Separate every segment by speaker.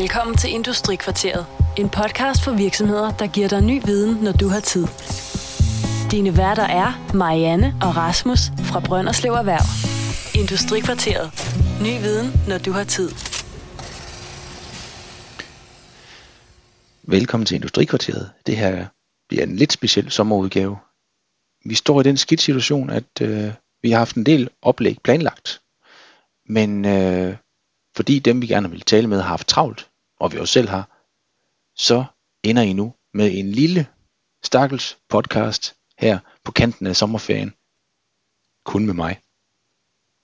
Speaker 1: Velkommen til Industrikvarteret. En podcast for virksomheder, der giver dig ny viden, når du har tid. Dine værter er Marianne og Rasmus fra Brønderslev Erhverv. Industrikvarteret. Ny viden, når du har tid.
Speaker 2: Velkommen til Industrikvarteret. Det her bliver en lidt speciel sommerudgave. Vi står i den skidt situation, at øh, vi har haft en del oplæg planlagt. Men øh, fordi dem vi gerne vil tale med har haft travlt, og vi også selv har, så ender I nu med en lille stakkels podcast her på kanten af sommerferien. Kun med mig.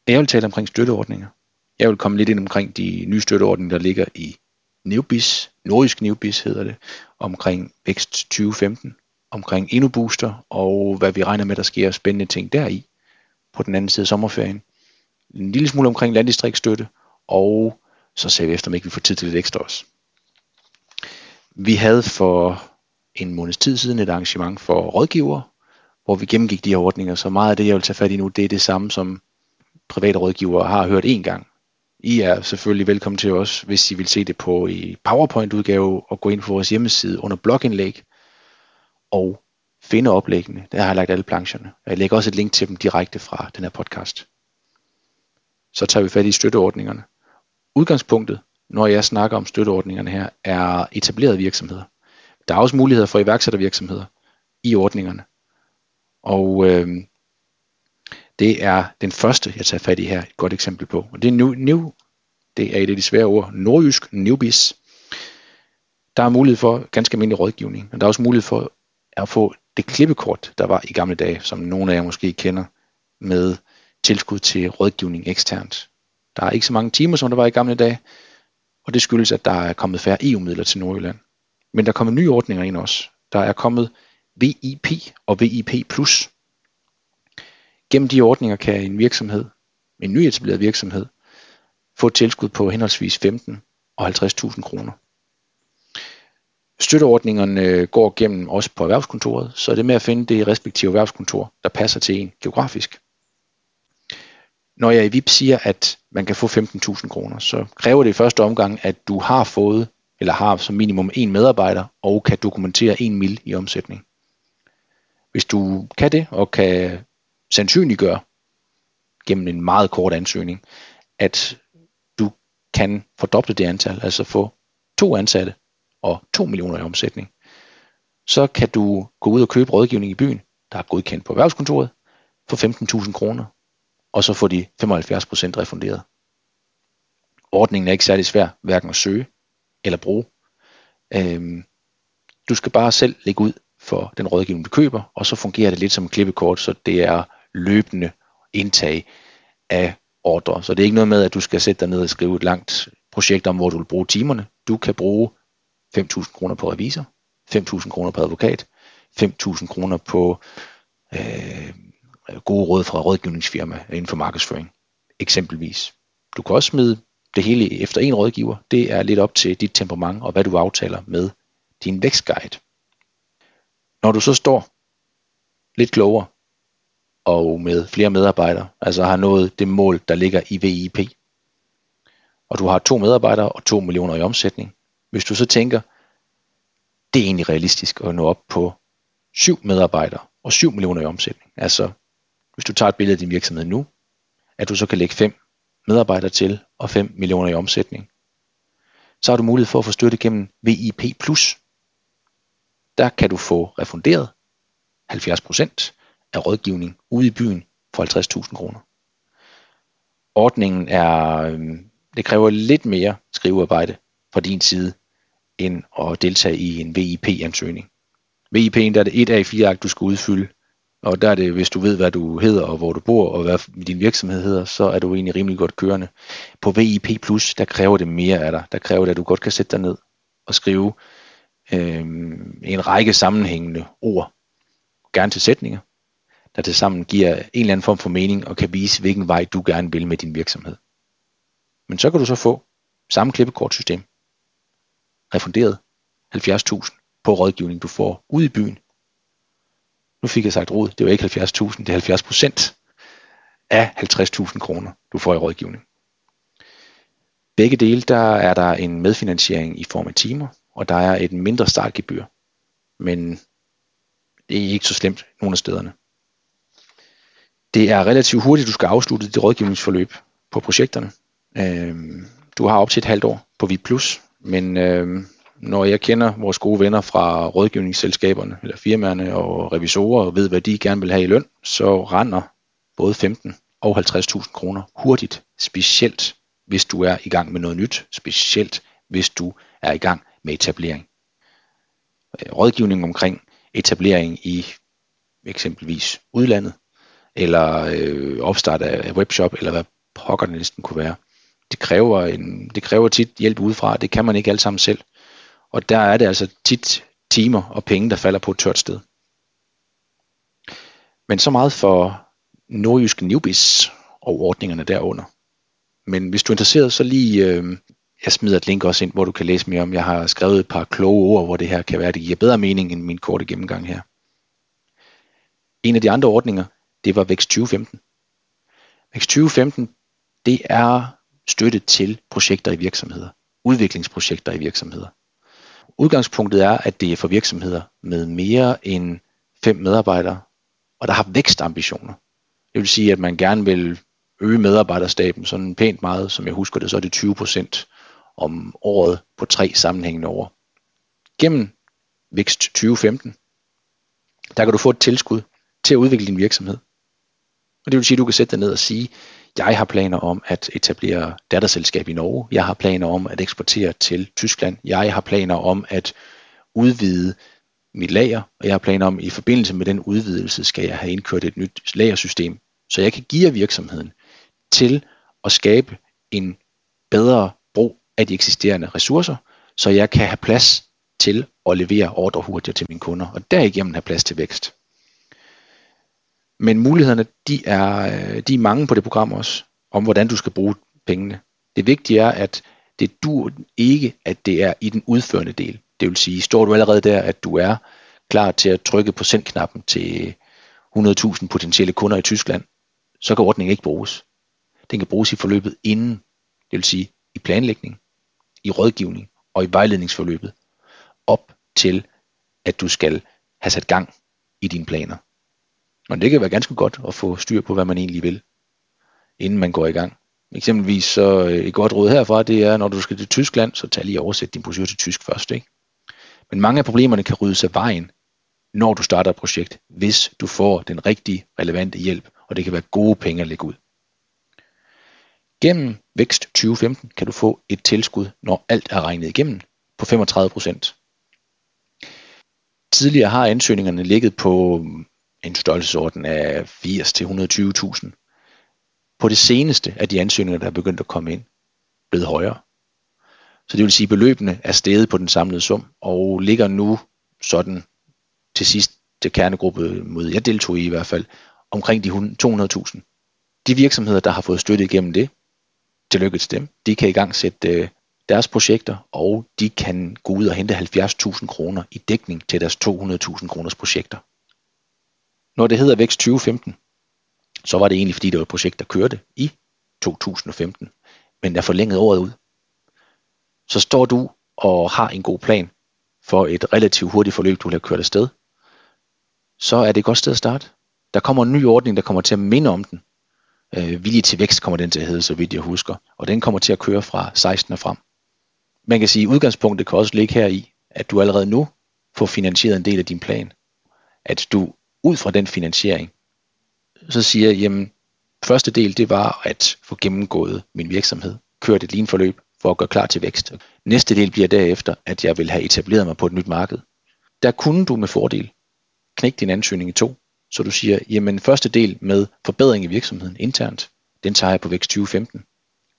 Speaker 2: Jeg vil tale omkring støtteordninger. Jeg vil komme lidt ind omkring de nye støtteordninger, der ligger i Neobis, Nordisk Neobis hedder det, omkring Vækst 2015, omkring InnoBooster og hvad vi regner med, der sker spændende ting deri på den anden side af sommerferien. En lille smule omkring landdistriktsstøtte, og så ser vi efter, om ikke vi får tid til lidt ekstra også. Vi havde for en måneds tid siden et arrangement for rådgivere, hvor vi gennemgik de her ordninger, så meget af det, jeg vil tage fat i nu, det er det samme, som private rådgivere har hørt en gang. I er selvfølgelig velkommen til os, hvis I vil se det på i PowerPoint-udgave, og gå ind på vores hjemmeside under blogindlæg, og finde oplæggene. Der har jeg lagt alle plancherne. Jeg lægger også et link til dem direkte fra den her podcast. Så tager vi fat i støtteordningerne. Udgangspunktet, når jeg snakker om støtteordningerne her, er etablerede virksomheder. Der er også muligheder for iværksættervirksomheder i ordningerne. Og øh, det er den første, jeg tager fat i her, et godt eksempel på. Og det er new, new det er et af de svære ord, nordjysk, newbies. Der er mulighed for ganske almindelig rådgivning, og der er også mulighed for at få det klippekort, der var i gamle dage, som nogle af jer måske kender, med tilskud til rådgivning eksternt. Der er ikke så mange timer, som der var i gamle dage, og det skyldes, at der er kommet færre EU-midler til Nordjylland. Men der er kommet nye ordninger ind også. Der er kommet VIP og VIP+. Gennem de ordninger kan en virksomhed, en nyetableret virksomhed, få et tilskud på henholdsvis 15 og 50.000 kroner. Støtteordningerne går gennem også på erhvervskontoret, så er det med at finde det respektive erhvervskontor, der passer til en geografisk. Når jeg i VIP siger, at man kan få 15.000 kroner, så kræver det i første omgang, at du har fået, eller har som minimum en medarbejder, og kan dokumentere en mil i omsætning. Hvis du kan det, og kan sandsynliggøre gennem en meget kort ansøgning, at du kan fordoble det antal, altså få to ansatte og 2 millioner i omsætning, så kan du gå ud og købe rådgivning i byen, der er godkendt på erhvervskontoret, for 15.000 kroner, og så få de 75% refunderet. Ordningen er ikke særlig svær, hverken at søge eller bruge. Øhm, du skal bare selv lægge ud for den rådgivning, du køber, og så fungerer det lidt som et klippekort, så det er løbende indtag af ordre. Så det er ikke noget med, at du skal sætte dig ned og skrive et langt projekt om, hvor du vil bruge timerne. Du kan bruge 5.000 kroner på revisor, 5.000 kroner på advokat, 5.000 kroner på øh, Øh, gode råd fra rådgivningsfirma inden for markedsføring, eksempelvis. Du kan også smide det hele efter en rådgiver. Det er lidt op til dit temperament og hvad du aftaler med din vækstguide. Når du så står lidt klogere og med flere medarbejdere, altså har nået det mål, der ligger i VIP, og du har to medarbejdere og to millioner i omsætning, hvis du så tænker, det er egentlig realistisk at nå op på syv medarbejdere og 7 millioner i omsætning. Altså, hvis du tager et billede af din virksomhed nu, at du så kan lægge fem medarbejdere til og 5 millioner i omsætning. Så har du mulighed for at få støtte gennem VIP+. Der kan du få refunderet 70% af rådgivning ude i byen for 50.000 kroner. Ordningen er, øhm, det kræver lidt mere skrivearbejde fra din side, end at deltage i en VIP-ansøgning. VIP'en der er det et af fire ark, du skal udfylde, og der er det, hvis du ved, hvad du hedder og hvor du bor og hvad din virksomhed hedder, så er du egentlig rimelig godt kørende. På VIP+, der kræver det mere af dig. Der kræver det, at du godt kan sætte dig ned og skrive øh, en række sammenhængende ord, gerne til sætninger, der til sammen giver en eller anden form for mening og kan vise, hvilken vej du gerne vil med din virksomhed. Men så kan du så få samme klippekortsystem, refunderet 70.000 på rådgivning, du får ude i byen. Nu fik jeg sagt råd, det var ikke 70.000, det er 70 procent af 50.000 kroner, du får i rådgivning. Begge dele, der er der en medfinansiering i form af timer, og der er et mindre startgebyr. Men det er ikke så slemt nogle af stederne. Det er relativt hurtigt, du skal afslutte dit rådgivningsforløb på projekterne. Øhm, du har op til et halvt år på VIP+, men øhm, når jeg kender vores gode venner fra rådgivningsselskaberne, eller firmaerne og revisorer, og ved, hvad de gerne vil have i løn, så render både 15 og 50.000 kroner hurtigt, specielt hvis du er i gang med noget nyt, specielt hvis du er i gang med etablering. Øh, rådgivning omkring etablering i eksempelvis udlandet, eller øh, opstart af webshop, eller hvad pokker det næsten kunne være. Det kræver, en, det kræver tit hjælp udefra, det kan man ikke alt sammen selv. Og der er det altså tit timer og penge, der falder på et tørt sted. Men så meget for nordjyske newbies og ordningerne derunder. Men hvis du er interesseret, så lige, øh, jeg smider et link også ind, hvor du kan læse mere om. Jeg har skrevet et par kloge ord, hvor det her kan være, det giver bedre mening end min korte gennemgang her. En af de andre ordninger, det var Vækst 2015. Vækst 2015, det er støtte til projekter i virksomheder. Udviklingsprojekter i virksomheder. Udgangspunktet er, at det er for virksomheder med mere end fem medarbejdere, og der har vækstambitioner. Det vil sige, at man gerne vil øge medarbejderstaben sådan pænt meget, som jeg husker det, så er det 20 procent om året på tre sammenhængende år. Gennem Vækst 2015, der kan du få et tilskud til at udvikle din virksomhed. Og det vil sige, at du kan sætte dig ned og sige, jeg har planer om at etablere datterselskab i Norge. Jeg har planer om at eksportere til Tyskland. Jeg har planer om at udvide mit lager, og jeg har planer om, at i forbindelse med den udvidelse, skal jeg have indkørt et nyt lagersystem, så jeg kan give virksomheden til at skabe en bedre brug af de eksisterende ressourcer, så jeg kan have plads til at levere ordre hurtigere til mine kunder, og derigennem have plads til vækst. Men mulighederne, de er, øh, de er mange på det program også, om hvordan du skal bruge pengene. Det vigtige er, at det du ikke, at det er i den udførende del. Det vil sige, står du allerede der, at du er klar til at trykke på sendknappen til 100.000 potentielle kunder i Tyskland, så kan ordningen ikke bruges. Den kan bruges i forløbet inden, det vil sige i planlægning, i rådgivning og i vejledningsforløbet, op til at du skal have sat gang i dine planer. Og det kan være ganske godt at få styr på, hvad man egentlig vil, inden man går i gang. Eksempelvis så øh, et godt råd herfra, det er, når du skal til Tyskland, så tag lige oversæt din brochure til tysk først. Ikke? Men mange af problemerne kan ryddes af vejen, når du starter et projekt, hvis du får den rigtige relevante hjælp, og det kan være gode penge at lægge ud. Gennem Vækst 2015 kan du få et tilskud, når alt er regnet igennem, på 35%. Tidligere har ansøgningerne ligget på en størrelsesorden af 80 til 120.000. På det seneste er de ansøgninger, der er begyndt at komme ind, blevet højere. Så det vil sige, at beløbene er steget på den samlede sum, og ligger nu sådan til sidst til kernegruppe, mod jeg deltog i i hvert fald, omkring de 200.000. De virksomheder, der har fået støtte igennem det, tillykke til dem, de kan i gang sætte øh, deres projekter, og de kan gå ud og hente 70.000 kroner i dækning til deres 200.000 kroners projekter. Når det hedder Vækst 2015, så var det egentlig fordi, det var et projekt, der kørte i 2015, men er forlænget året ud. Så står du og har en god plan for et relativt hurtigt forløb, du vil have kørt afsted, så er det et godt sted at starte. Der kommer en ny ordning, der kommer til at minde om den. Øh, vilje til vækst kommer den til at hedde, så vidt jeg husker. Og den kommer til at køre fra 16 og frem. Man kan sige, at udgangspunktet kan også ligge her i, at du allerede nu får finansieret en del af din plan. At du ud fra den finansiering, så siger jeg, jamen, første del, det var at få gennemgået min virksomhed, kørt et linforløb for at gøre klar til vækst. Næste del bliver derefter, at jeg vil have etableret mig på et nyt marked. Der kunne du med fordel knække din ansøgning i to, så du siger, jamen første del med forbedring i virksomheden internt, den tager jeg på vækst 2015.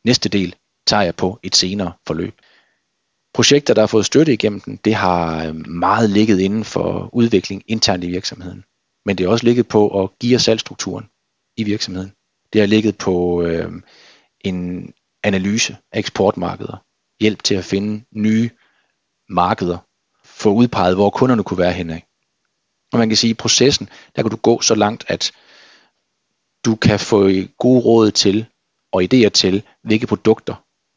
Speaker 2: Næste del tager jeg på et senere forløb. Projekter, der har fået støtte igennem den, det har øh, meget ligget inden for udvikling internt i virksomheden men det er også ligget på at give salgsstrukturen i virksomheden. Det har ligget på øh, en analyse af eksportmarkeder, hjælp til at finde nye markeder, få udpeget, hvor kunderne kunne være henne. Og man kan sige, at i processen, der kan du gå så langt, at du kan få gode råd til og idéer til, hvilke produkter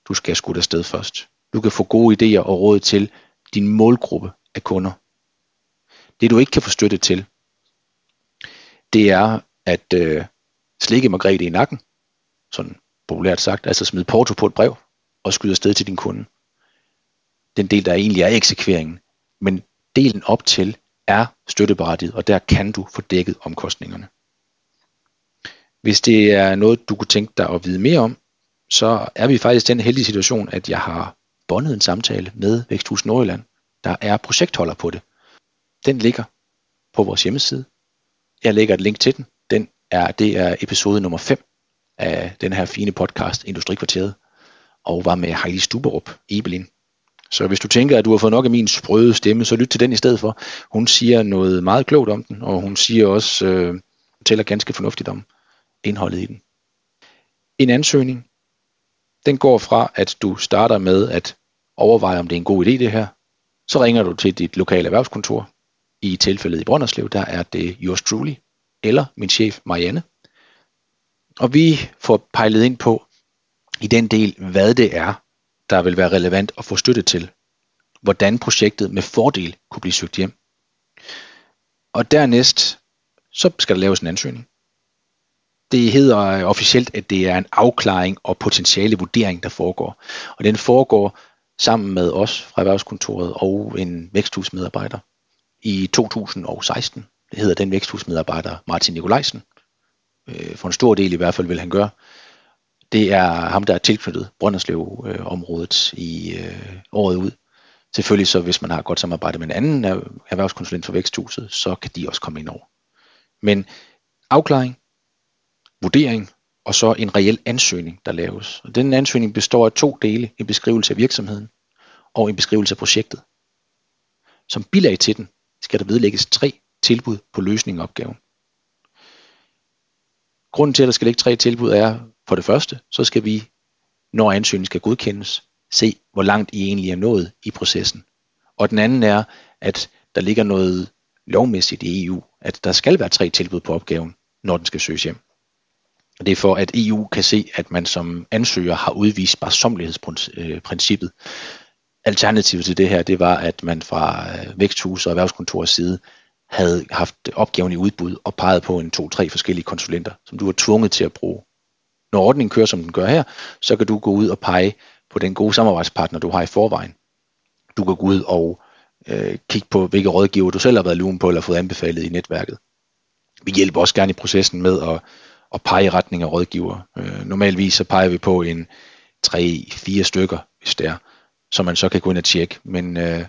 Speaker 2: du skal skudt afsted først. Du kan få gode idéer og råd til din målgruppe af kunder. Det du ikke kan få støtte til, det er at øh, slikke Margrethe i nakken, sådan populært sagt, altså smide porto på et brev og skyde afsted til din kunde. Den del, der egentlig er eksekveringen, men delen op til er støtteberettiget, og der kan du få dækket omkostningerne. Hvis det er noget, du kunne tænke dig at vide mere om, så er vi faktisk i den heldige situation, at jeg har bondet en samtale med Væksthus Nordjylland, der er projektholder på det. Den ligger på vores hjemmeside. Jeg lægger et link til den. den er, det er episode nummer 5 af den her fine podcast, Industrikvarteret, og var med Heidi Stuberup, Ebelin. Så hvis du tænker, at du har fået nok af min sprøde stemme, så lyt til den i stedet for. Hun siger noget meget klogt om den, og hun siger også, øh, fortæller ganske fornuftigt om indholdet i den. En ansøgning, den går fra, at du starter med at overveje, om det er en god idé det her. Så ringer du til dit lokale erhvervskontor. I tilfældet i Brønderslev, der er det yours truly, eller min chef Marianne. Og vi får pejlet ind på i den del, hvad det er, der vil være relevant at få støtte til. Hvordan projektet med fordel kunne blive søgt hjem. Og dernæst, så skal der laves en ansøgning. Det hedder officielt, at det er en afklaring og potentiale vurdering, der foregår. Og den foregår sammen med os fra Erhvervskontoret og en væksthusmedarbejder i 2016. Det hedder den væksthusmedarbejder Martin Nikolajsen. Øh, for en stor del i hvert fald vil han gøre. Det er ham, der er tilknyttet Brønderslev-området i øh, året ud. Selvfølgelig så, hvis man har et godt samarbejde med en anden erhvervskonsulent for væksthuset, så kan de også komme ind over. Men afklaring, vurdering og så en reel ansøgning, der laves. Og den ansøgning består af to dele, en beskrivelse af virksomheden og en beskrivelse af projektet. Som bilag til den skal der vedlægges tre tilbud på løsningen af opgaven. Grunden til, at der skal ligge tre tilbud er, for det første, så skal vi, når ansøgningen skal godkendes, se, hvor langt I egentlig er nået i processen. Og den anden er, at der ligger noget lovmæssigt i EU, at der skal være tre tilbud på opgaven, når den skal søges hjem. Og det er for, at EU kan se, at man som ansøger har udvist barsomlighedsprincippet. Alternativet til det her, det var, at man fra øh, væksthus og erhvervskontorets side havde haft opgaven i udbud og peget på en to-tre forskellige konsulenter, som du var tvunget til at bruge. Når ordningen kører, som den gør her, så kan du gå ud og pege på den gode samarbejdspartner, du har i forvejen. Du kan gå ud og øh, kigge på, hvilke rådgiver du selv har været lugen på eller fået anbefalet i netværket. Vi hjælper også gerne i processen med at at pege i retning af rådgiver. Øh, normalvis så peger vi på en 3-4 stykker, hvis det er, som man så kan gå ind og tjekke. Men øh,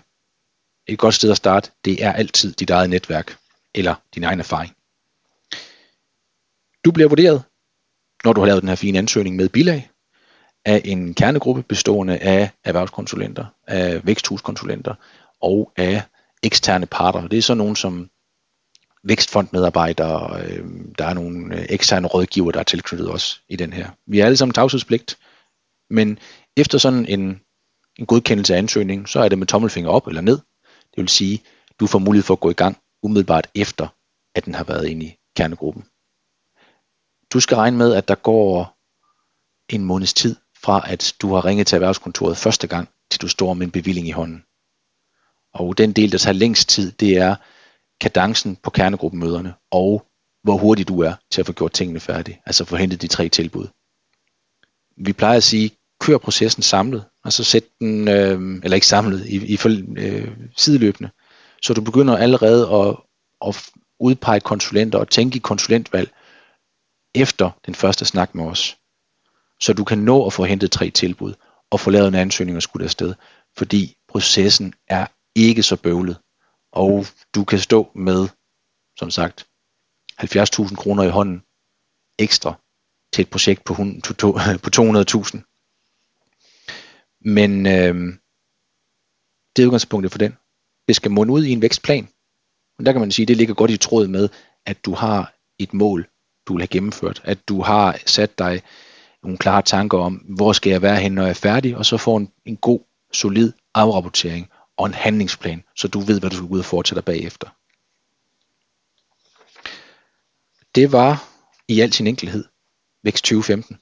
Speaker 2: et godt sted at starte, det er altid dit eget netværk eller din egen erfaring. Du bliver vurderet, når du har lavet den her fine ansøgning med bilag, af en kernegruppe bestående af erhvervskonsulenter, af væksthuskonsulenter og af eksterne parter. Det er så nogen som vækstfondmedarbejdere, øh, der er nogle øh, eksterne rådgiver, der er tilknyttet os i den her. Vi er alle sammen tavshedspligt, men efter sådan en, en godkendelse af ansøgningen, så er det med tommelfinger op eller ned. Det vil sige, du får mulighed for at gå i gang umiddelbart efter, at den har været inde i kernegruppen. Du skal regne med, at der går en måneds tid fra, at du har ringet til erhvervskontoret første gang, til du står med en bevilling i hånden. Og den del, der tager længst tid, det er, kadencen på kernegruppemøderne, og hvor hurtigt du er til at få gjort tingene færdige, altså få hentet de tre tilbud. Vi plejer at sige, kør processen samlet, og så sæt den, øh, eller ikke samlet, i, i øh, sideløbende, så du begynder allerede at, at udpege konsulenter og tænke i konsulentvalg efter den første snak med os. Så du kan nå at få hentet tre tilbud og få lavet en ansøgning og skudt afsted, fordi processen er ikke så bøvlet, og du kan stå med, som sagt, 70.000 kroner i hånden ekstra til et projekt på, på 200.000. Men øh, det er udgangspunktet for den. Det skal munde ud i en vækstplan. Men der kan man sige, at det ligger godt i tråd med, at du har et mål, du vil have gennemført. At du har sat dig nogle klare tanker om, hvor skal jeg være hen, når jeg er færdig, og så får en, en god, solid afrapportering og en handlingsplan, så du ved, hvad du skal ud og fortsætte bagefter. Det var i al sin enkelhed Vækst 2015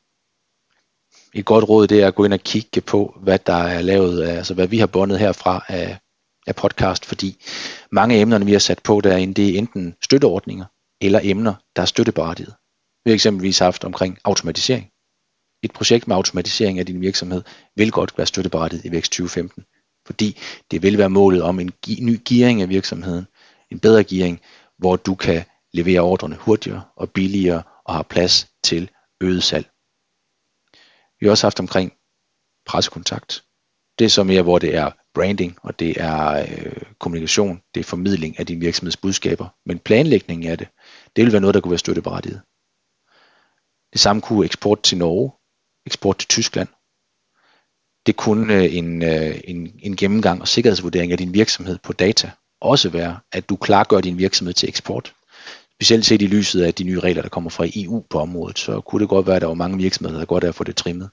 Speaker 2: et godt råd, det er at gå ind og kigge på, hvad der er lavet, altså hvad vi har bundet herfra af, af podcast, fordi mange af emnerne, vi har sat på derinde, det er enten støtteordninger eller emner, der er støtteberettiget. Vi har eksempelvis haft omkring automatisering. Et projekt med automatisering af din virksomhed vil godt være støtteberettiget i Vækst 2015, fordi det vil være målet om en ny gearing af virksomheden, en bedre gearing, hvor du kan levere ordrene hurtigere og billigere og har plads til øget salg. Vi har også haft omkring pressekontakt. Det er så mere, hvor det er branding, og det er øh, kommunikation, det er formidling af din virksomheds budskaber. Men planlægningen af det, det vil være noget, der kunne være støtteberettiget. Det samme kunne eksport til Norge, eksport til Tyskland. Det kunne øh, en, øh, en, en gennemgang og sikkerhedsvurdering af din virksomhed på data også være, at du klargør din virksomhed til eksport. Specielt set i lyset af de nye regler, der kommer fra EU på området, så kunne det godt være, at der var mange virksomheder, der godt er at få det trimmet.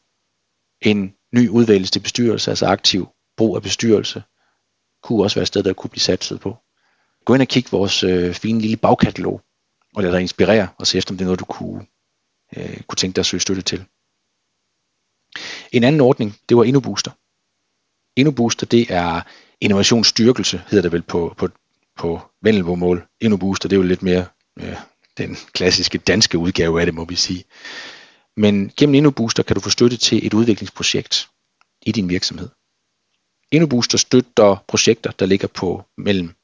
Speaker 2: En ny udvælgelse til bestyrelse, altså aktiv brug af bestyrelse, kunne også være et sted, der kunne blive satset på. Gå ind og kig vores øh, fine lille bagkatalog, og lad dig inspirere, og se efter, om det er noget, du kunne, øh, kunne tænke dig at søge støtte til. En anden ordning, det var InnoBooster. InnoBooster, det er innovationsstyrkelse, hedder det vel på, på, på vendelbo-mål. InnoBooster, det er jo lidt mere øh, den klassiske danske udgave af det, må vi sige. Men gennem InnoBooster kan du få støtte til et udviklingsprojekt i din virksomhed. InnoBooster støtter projekter, der ligger på mellem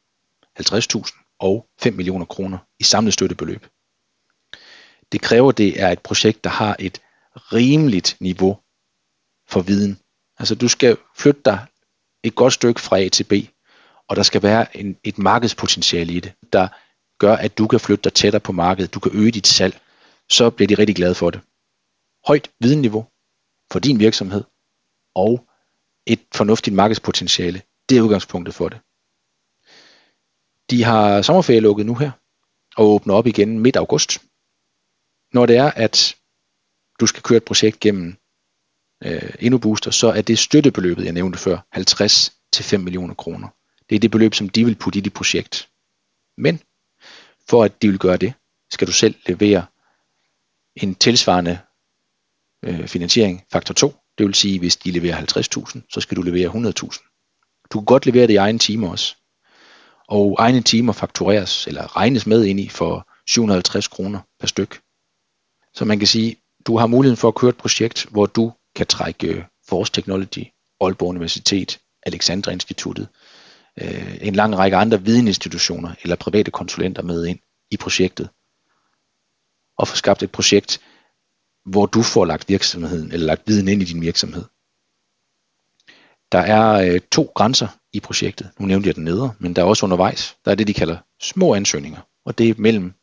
Speaker 2: 50.000 og 5 millioner kroner i samlet støttebeløb. Det kræver, det er et projekt, der har et rimeligt niveau for viden. Altså du skal flytte dig et godt stykke fra A til B, og der skal være en, et markedspotentiale i det, der gør, at du kan flytte dig tættere på markedet, du kan øge dit salg, så bliver de rigtig glade for det. Højt videnniveau for din virksomhed, og et fornuftigt markedspotentiale, det er udgangspunktet for det. De har sommerferie lukket nu her, og åbner op igen midt august. Når det er, at du skal køre et projekt gennem øh, InnoBooster, så er det støttebeløbet, jeg nævnte før, 50 til 5 millioner kroner. Det er det beløb, som de vil putte i dit projekt. Men for at de vil gøre det, skal du selv levere en tilsvarende øh, finansiering, faktor 2. Det vil sige, hvis de leverer 50.000, så skal du levere 100.000. Du kan godt levere det i egen timer også. Og egne timer faktureres, eller regnes med ind i for 750 kroner per styk. Så man kan sige, du har muligheden for at køre et projekt, hvor du kan trække øh, Force Technology, Aalborg Universitet, Alexandra Instituttet, øh, en lang række andre videninstitutioner eller private konsulenter med ind i projektet. Og få skabt et projekt, hvor du får lagt virksomheden eller lagt viden ind i din virksomhed. Der er øh, to grænser i projektet. Nu nævnte jeg den nedre, men der er også undervejs. Der er det, de kalder små ansøgninger, og det er mellem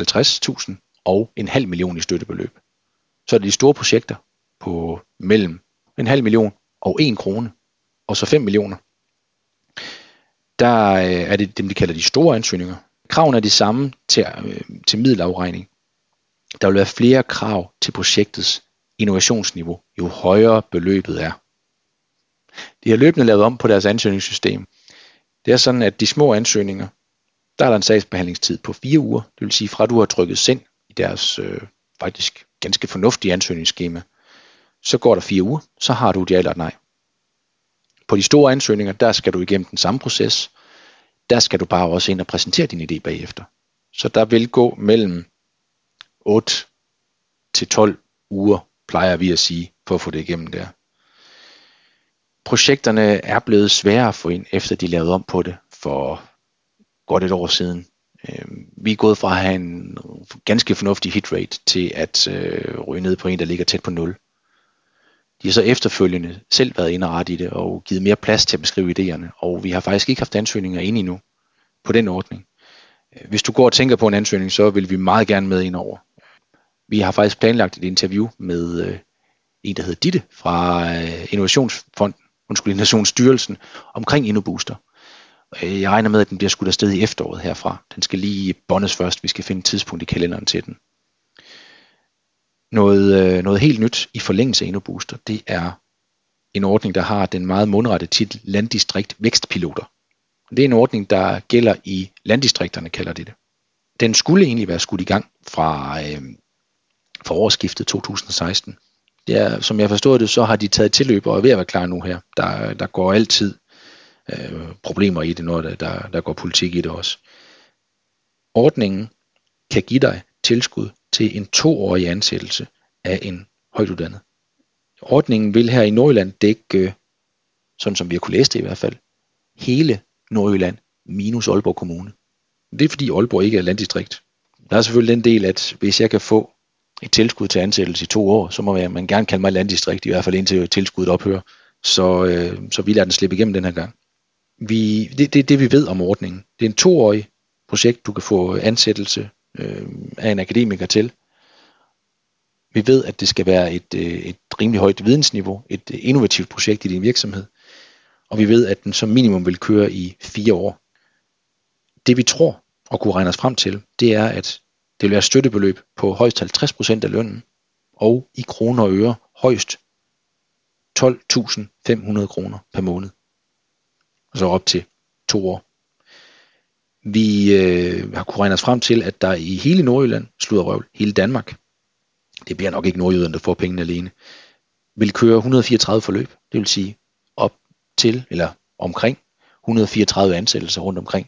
Speaker 2: 50.000 og en halv million i støttebeløb. Så er det de store projekter på mellem en halv million og en krone, og så 5 millioner. Der øh, er det dem, de kalder de store ansøgninger. Kravene er de samme til, øh, til middelafregning. Der vil være flere krav til projektets innovationsniveau, jo højere beløbet er. De har løbende lavet om på deres ansøgningssystem. Det er sådan, at de små ansøgninger, der er der en sagsbehandlingstid på fire uger. Det vil sige, fra du har trykket send i deres øh, faktisk ganske fornuftige ansøgningsskema, så går der fire uger, så har du et ja eller et nej. På de store ansøgninger, der skal du igennem den samme proces. Der skal du bare også ind og præsentere din idé bagefter. Så der vil gå mellem 8 til 12 uger, plejer vi at sige, for at få det igennem der. Projekterne er blevet sværere at få ind, efter de lavede om på det for godt et år siden. Øhm, vi er gået fra at have en ganske fornuftig hit rate til at øh, ryge ned på en, der ligger tæt på 0. De har så efterfølgende selv været inde og ret i det og givet mere plads til at beskrive idéerne, og vi har faktisk ikke haft ansøgninger ind endnu på den ordning. Øh, hvis du går og tænker på en ansøgning, så vil vi meget gerne med ind over. Vi har faktisk planlagt et interview med øh, en, der hedder Ditte fra øh, Innovationsfonden, undskyld, Innovationsstyrelsen, omkring InnoBooster. Øh, jeg regner med, at den bliver skudt afsted i efteråret herfra. Den skal lige bondes først. Vi skal finde et tidspunkt i kalenderen til den. Noget, øh, noget helt nyt i forlængelse af InnoBooster, det er en ordning, der har den meget mundrette titel Landdistrikt Vækstpiloter. Det er en ordning, der gælder i landdistrikterne, kalder de det. Den skulle egentlig være skudt i gang fra, øh, fra årsskiftet 2016. Det er, som jeg forstod det, så har de taget tilløb og er ved at være klar nu her. Der, der går altid øh, problemer i det, når der, der, der går politik i det også. Ordningen kan give dig tilskud til en toårig ansættelse af en højtuddannet. Ordningen vil her i Nordjylland dække, sådan som vi har kunne læse det i hvert fald, hele Nordjylland minus Aalborg Kommune. Det er fordi Aalborg ikke er landdistrikt. Der er selvfølgelig den del, at hvis jeg kan få et tilskud til ansættelse i to år, så må man gerne kalde mig landdistrikt, i hvert fald indtil tilskuddet ophører. Så, øh, så vi lader den slippe igennem den her gang. Vi, det, det det, vi ved om ordningen. Det er en toårig projekt, du kan få ansættelse øh, af en akademiker til. Vi ved, at det skal være et, øh, et rimelig højt vidensniveau, et øh, innovativt projekt i din virksomhed. Og vi ved, at den som minimum vil køre i fire år. Det vi tror og kunne regne os frem til, det er, at det vil være støttebeløb på højst 50% af lønnen, og i kroner og øre højst 12.500 kroner per måned. Og så op til to år. Vi øh, har kunnet regne os frem til, at der i hele Nordjylland, røv, hele Danmark, det bliver nok ikke nordjyderne, der får pengene alene, vil køre 134 forløb. Det vil sige op til, eller omkring 134 ansættelser rundt omkring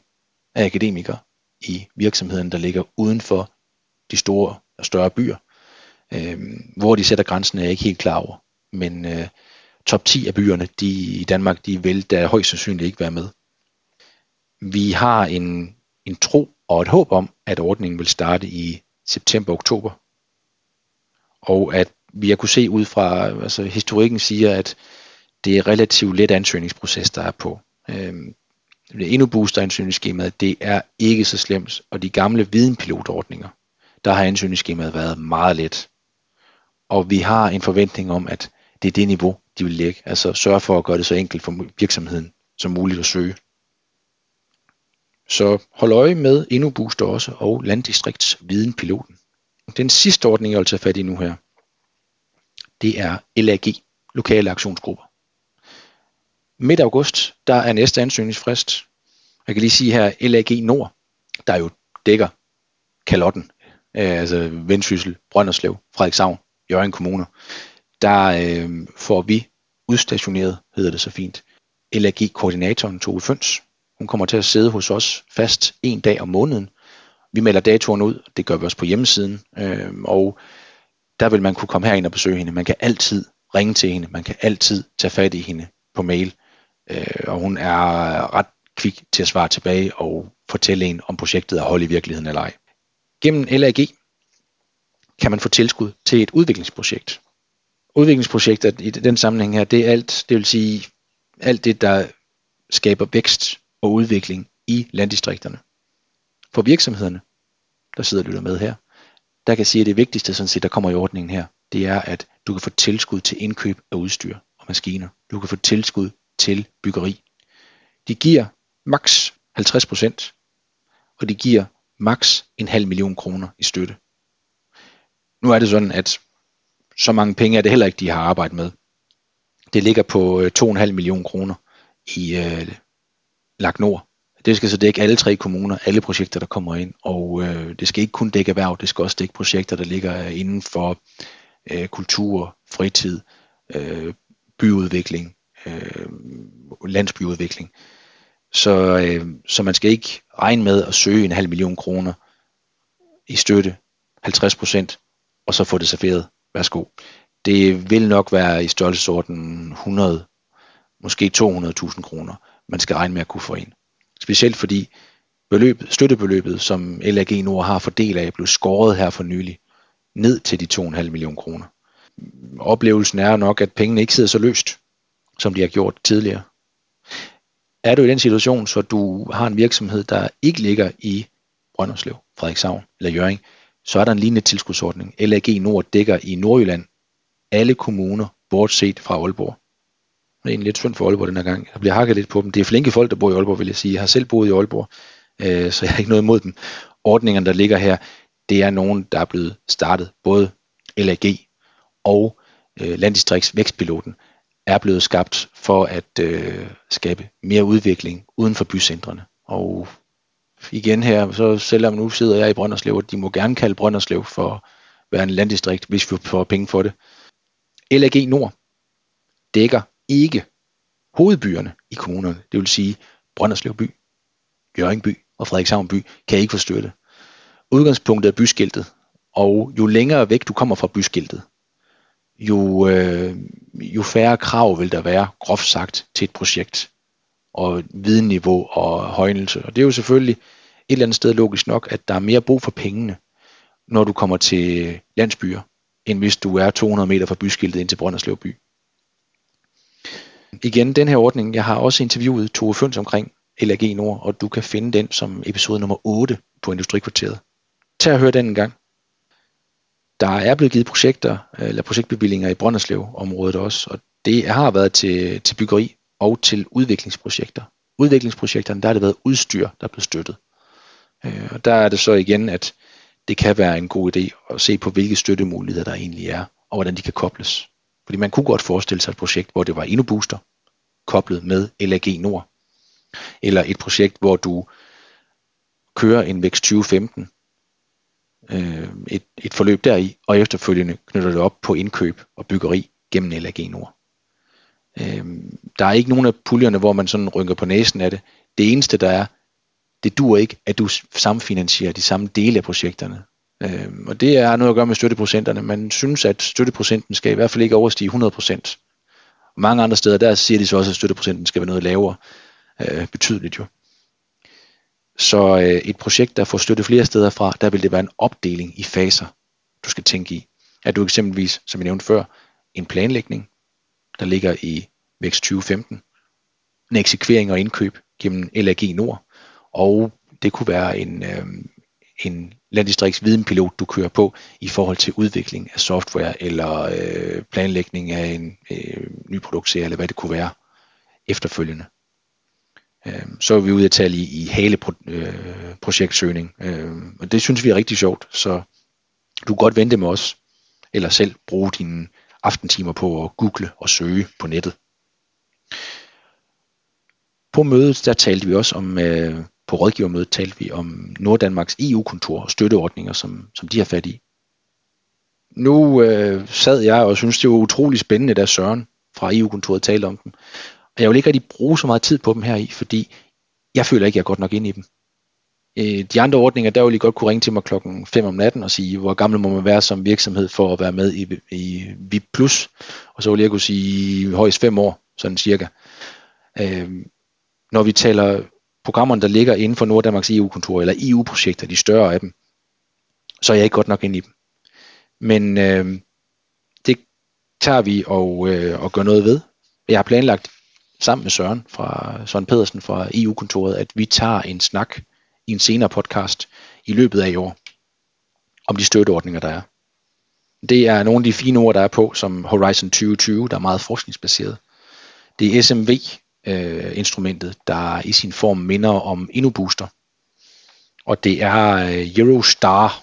Speaker 2: af akademikere i virksomheden, der ligger uden for de store og større byer. Øh, hvor de sætter grænsen er jeg ikke helt klar over. Men øh, top 10 af byerne de, i Danmark, de vil da højst sandsynligt ikke være med. Vi har en, en tro og et håb om, at ordningen vil starte i september-oktober. Og at vi har kunne se ud fra, altså historikken siger, at det er relativt let ansøgningsproces, der er på. Øhm, det endnu booster ansøgningsskemaet, det er ikke så slemt. Og de gamle videnpilotordninger, der har ansøgningsskemaet været meget let. Og vi har en forventning om, at det er det niveau, de vil lægge. Altså sørge for at gøre det så enkelt for virksomheden som muligt at søge. Så hold øje med endnu også og Landdistriktsvidenpiloten. Den sidste ordning, jeg vil tage fat i nu her, det er LAG, lokale aktionsgrupper. Midt august, der er næste ansøgningsfrist. Jeg kan lige sige her, LAG Nord, der jo dækker Kalotten, øh, altså Vendsyssel, Brønderslev, Frederikshavn, Jørgen Kommuner, der øh, får vi udstationeret, hedder det så fint, LAG-koordinatoren Tove Føns. Hun kommer til at sidde hos os fast en dag om måneden. Vi melder datoren ud, det gør vi også på hjemmesiden, øh, og der vil man kunne komme herind og besøge hende. Man kan altid ringe til hende, man kan altid tage fat i hende på mail, øh, og hun er ret kvik til at svare tilbage og fortælle en, om projektet er hold i virkeligheden eller ej. Gennem LAG kan man få tilskud til et udviklingsprojekt. Udviklingsprojekter i den sammenhæng her, det er alt, det vil sige alt det, der skaber vækst og udvikling i landdistrikterne. For virksomhederne, der sidder og lytter med her, der kan sige, at det vigtigste, sådan set, der kommer i ordningen her, det er, at du kan få tilskud til indkøb af udstyr og maskiner. Du kan få tilskud til byggeri. De giver maks 50%, og de giver maks en halv million kroner i støtte. Nu er det sådan, at så mange penge er det heller ikke, de har arbejdet med. Det ligger på øh, 2,5 million millioner kroner i øh, Lagt Nord. Det skal så dække alle tre kommuner, alle projekter, der kommer ind, og øh, det skal ikke kun dække erhverv, det skal også dække projekter, der ligger øh, inden for øh, kultur, fritid, øh, byudvikling, øh, landsbyudvikling. Så, øh, så man skal ikke regne med at søge en halv million kroner i støtte, 50 procent, og så få det serveret. Værsgo. Det vil nok være i størrelsesorden 100, måske 200.000 kroner, man skal regne med at kunne få ind. Specielt fordi beløb, støttebeløbet, som LAG Nord har fordelt af, blev skåret her for nylig ned til de 2,5 millioner kroner. Oplevelsen er nok, at pengene ikke sidder så løst, som de har gjort tidligere. Er du i den situation, så du har en virksomhed, der ikke ligger i Brønderslev, Frederikshavn eller Jøring, så er der en lignende tilskudsordning. LAG Nord dækker i Nordjylland alle kommuner, bortset fra Aalborg. Det er egentlig lidt synd for Aalborg den her gang. Der bliver hakket lidt på dem. Det er flinke folk, der bor i Aalborg, vil jeg sige. Jeg har selv boet i Aalborg, øh, så jeg har ikke noget imod dem. Ordningerne, der ligger her, det er nogen, der er blevet startet. Både LAG og øh, Landdistrikts Vækstpiloten er blevet skabt for at øh, skabe mere udvikling uden for bycentrene. Og igen her, så selvom nu sidder jeg i Brønderslev, og de må gerne kalde Brønderslev for at være en landdistrikt, hvis vi får penge for det. LAG Nord dækker ikke hovedbyerne i kommunerne, det vil sige Brønderslev by, Jørgenby og Frederikshavn by, kan ikke få støtte. Udgangspunktet er byskiltet, og jo længere væk du kommer fra byskiltet, jo, øh, jo færre krav vil der være, groft sagt, til et projekt, og videnniveau og højnelse. Og det er jo selvfølgelig et eller andet sted logisk nok, at der er mere brug for pengene, når du kommer til landsbyer, end hvis du er 200 meter fra byskiltet ind til Brønderslev by. Igen, den her ordning, jeg har også interviewet Tove Føns omkring LAG Nord, og du kan finde den som episode nummer 8 på Industrikvarteret. Tag og hør den en gang. Der er blevet givet projekter, øh, eller projektbevillinger i Brønderslev-området også, og det har været til, til byggeri og til udviklingsprojekter. Udviklingsprojekterne, der har det været udstyr, der er blevet støttet. Øh, og der er det så igen, at det kan være en god idé at se på, hvilke støttemuligheder der egentlig er, og hvordan de kan kobles. Fordi man kunne godt forestille sig et projekt, hvor det var InnoBooster koblet med LAG Nord. Eller et projekt, hvor du kører en Vækst 2015, øh, et, et forløb deri, og efterfølgende knytter det op på indkøb og byggeri gennem LAG Nord. Øh, der er ikke nogen af puljerne, hvor man sådan rynker på næsen af det. Det eneste, der er, det dur ikke, at du samfinansierer de samme dele af projekterne. Øh, og det er noget at gøre med støtteprocenterne. Man synes, at støtteprocenten skal i hvert fald ikke overstige 100%. Og mange andre steder, der siger de så også, at støtteprocenten skal være noget lavere. Øh, betydeligt jo. Så øh, et projekt, der får støtte flere steder fra, der vil det være en opdeling i faser, du skal tænke i. At du eksempelvis, som jeg nævnte før, en planlægning, der ligger i Vækst 2015, en eksekvering og indkøb gennem LAG Nord, og det kunne være en, øh, en landdistriktsvidenpilot, du kører på i forhold til udvikling af software eller øh, planlægning af en øh, ny produktserie, eller hvad det kunne være efterfølgende. Øh, så er vi ude at tale i, i hele pro, øh, projektsøgning, øh, og det synes vi er rigtig sjovt, så du kan godt vente med os, eller selv bruge dine aftentimer på at google og søge på nettet. På mødet der talte vi også om øh, på rådgivermødet talte vi om Norddanmarks EU-kontor og støtteordninger, som, som de har fat i. Nu øh, sad jeg og synes det var utrolig spændende, da Søren fra EU-kontoret talte om dem. Og jeg vil ikke rigtig bruge så meget tid på dem her i, fordi jeg føler ikke, jeg er godt nok ind i dem. Øh, de andre ordninger, der ville I godt kunne ringe til mig klokken 5 om natten og sige, hvor gammel må man være som virksomhed for at være med i, i VIP+. Plus. Og så ville jeg kunne sige højst 5 år, sådan cirka. Øh, når vi taler programmerne, der ligger inden for Norddanmarks EU-kontor, eller EU-projekter, de større af dem, så er jeg ikke godt nok ind i dem. Men øh, det tager vi og, øh, og gør noget ved. Jeg har planlagt sammen med Søren, fra, Søren Pedersen fra EU-kontoret, at vi tager en snak i en senere podcast i løbet af i år, om de støtteordninger, der er. Det er nogle af de fine ord, der er på, som Horizon 2020, der er meget forskningsbaseret. Det er SMV, øh, instrumentet, der i sin form minder om InnoBooster. Og det er øh, Eurostar,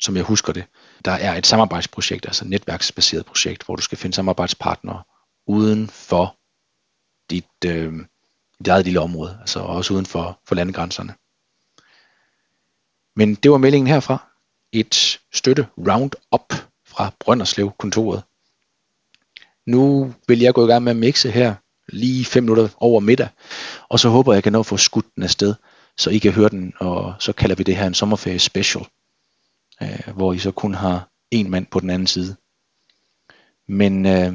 Speaker 2: som jeg husker det, der er et samarbejdsprojekt, altså et netværksbaseret projekt, hvor du skal finde samarbejdspartnere uden for dit, øh, dit eget lille område, altså også uden for, for landegrænserne. Men det var meldingen herfra. Et støtte roundup fra Brønderslev kontoret. Nu vil jeg gå i gang med at mixe her lige 5 minutter over middag, og så håber jeg, jeg kan nå at få skudt den afsted, så I kan høre den, og så kalder vi det her en sommerferie special, øh, hvor I så kun har en mand på den anden side. Men øh,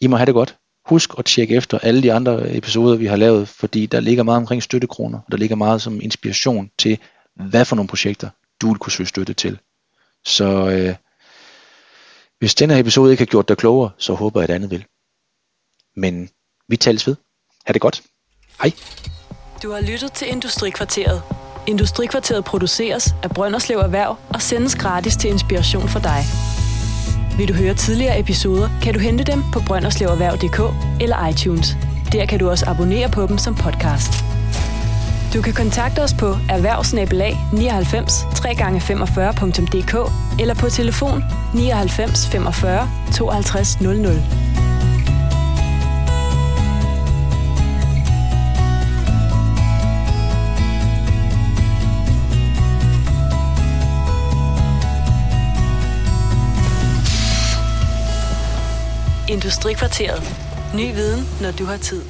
Speaker 2: I må have det godt. Husk at tjekke efter alle de andre episoder, vi har lavet, fordi der ligger meget omkring støttekroner, og der ligger meget som inspiration til, hvad for nogle projekter du vil kunne søge støtte til. Så øh, hvis denne episode ikke har gjort dig klogere, så håber jeg, at andet vil. Men vi tales ved. Ha' det godt. Hej.
Speaker 1: Du har lyttet til Industrikvarteret. Industrikvarteret produceres af Brønderslev Erhverv og sendes gratis til inspiration for dig. Vil du høre tidligere episoder, kan du hente dem på brønderslevererhverv.dk eller iTunes. Der kan du også abonnere på dem som podcast. Du kan kontakte os på erhvervsnabelag 99 3x45.dk eller på telefon 99 45 52 00. Industrikvarteret. Ny viden, når du har tid.